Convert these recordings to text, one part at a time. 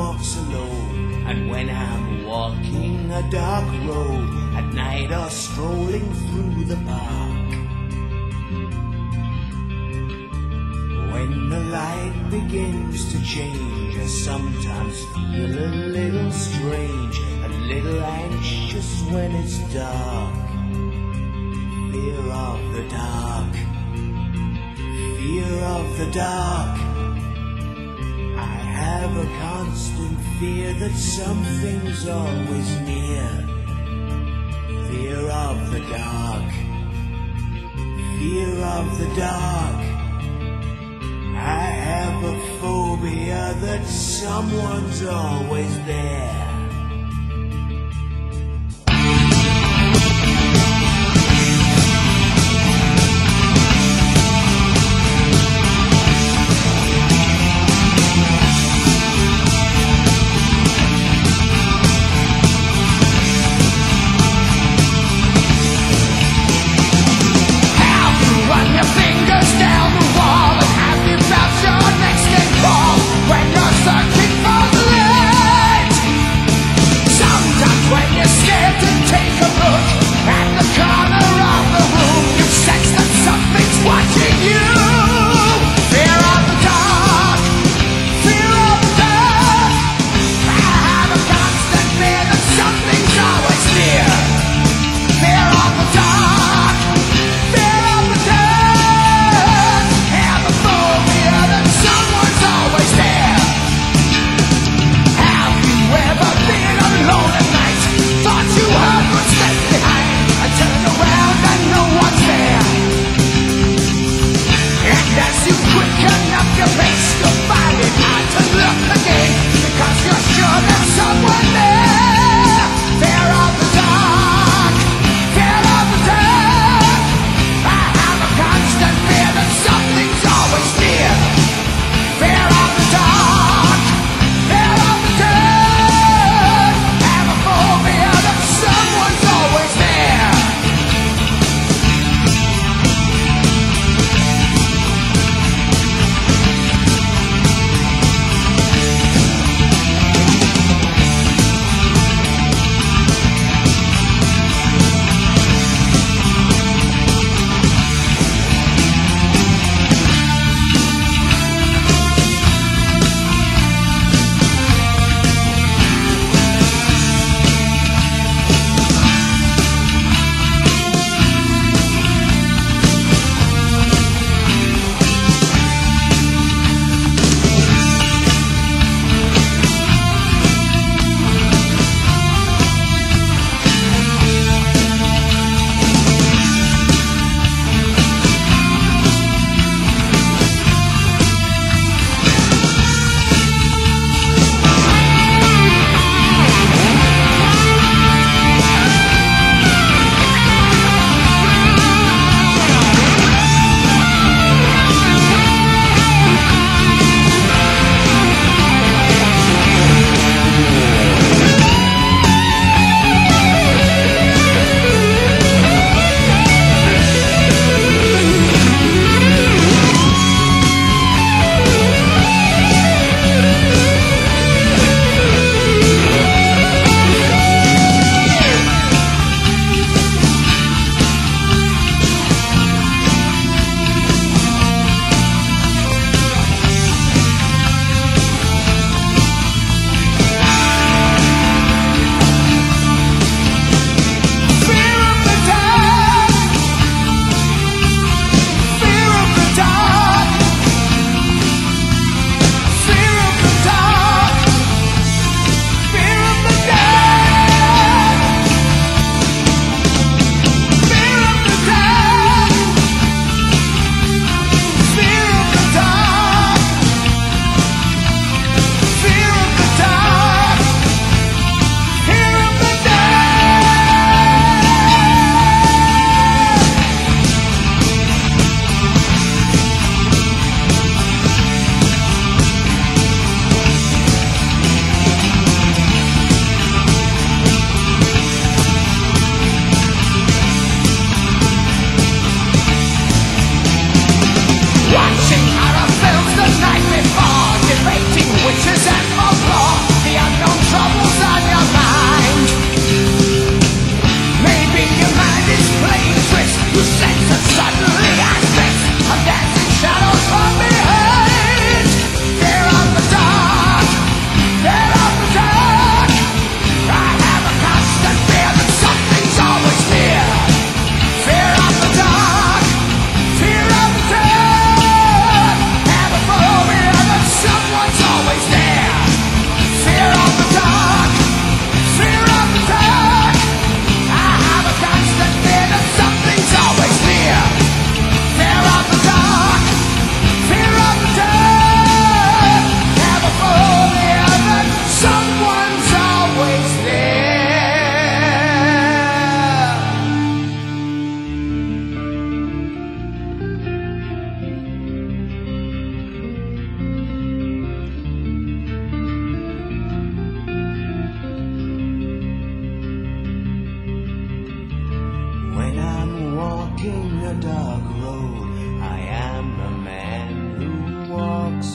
walks alone, and when I'm walking a dark road at night or strolling through the park. When the light begins to change, I sometimes feel a little strange, a little anxious when it's dark. Fear of the dark, fear of the dark. Constant fear that something's always near. Fear of the dark, fear of the dark. I have a phobia that someone's always there.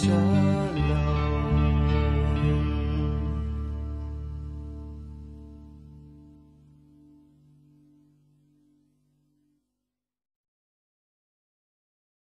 joy.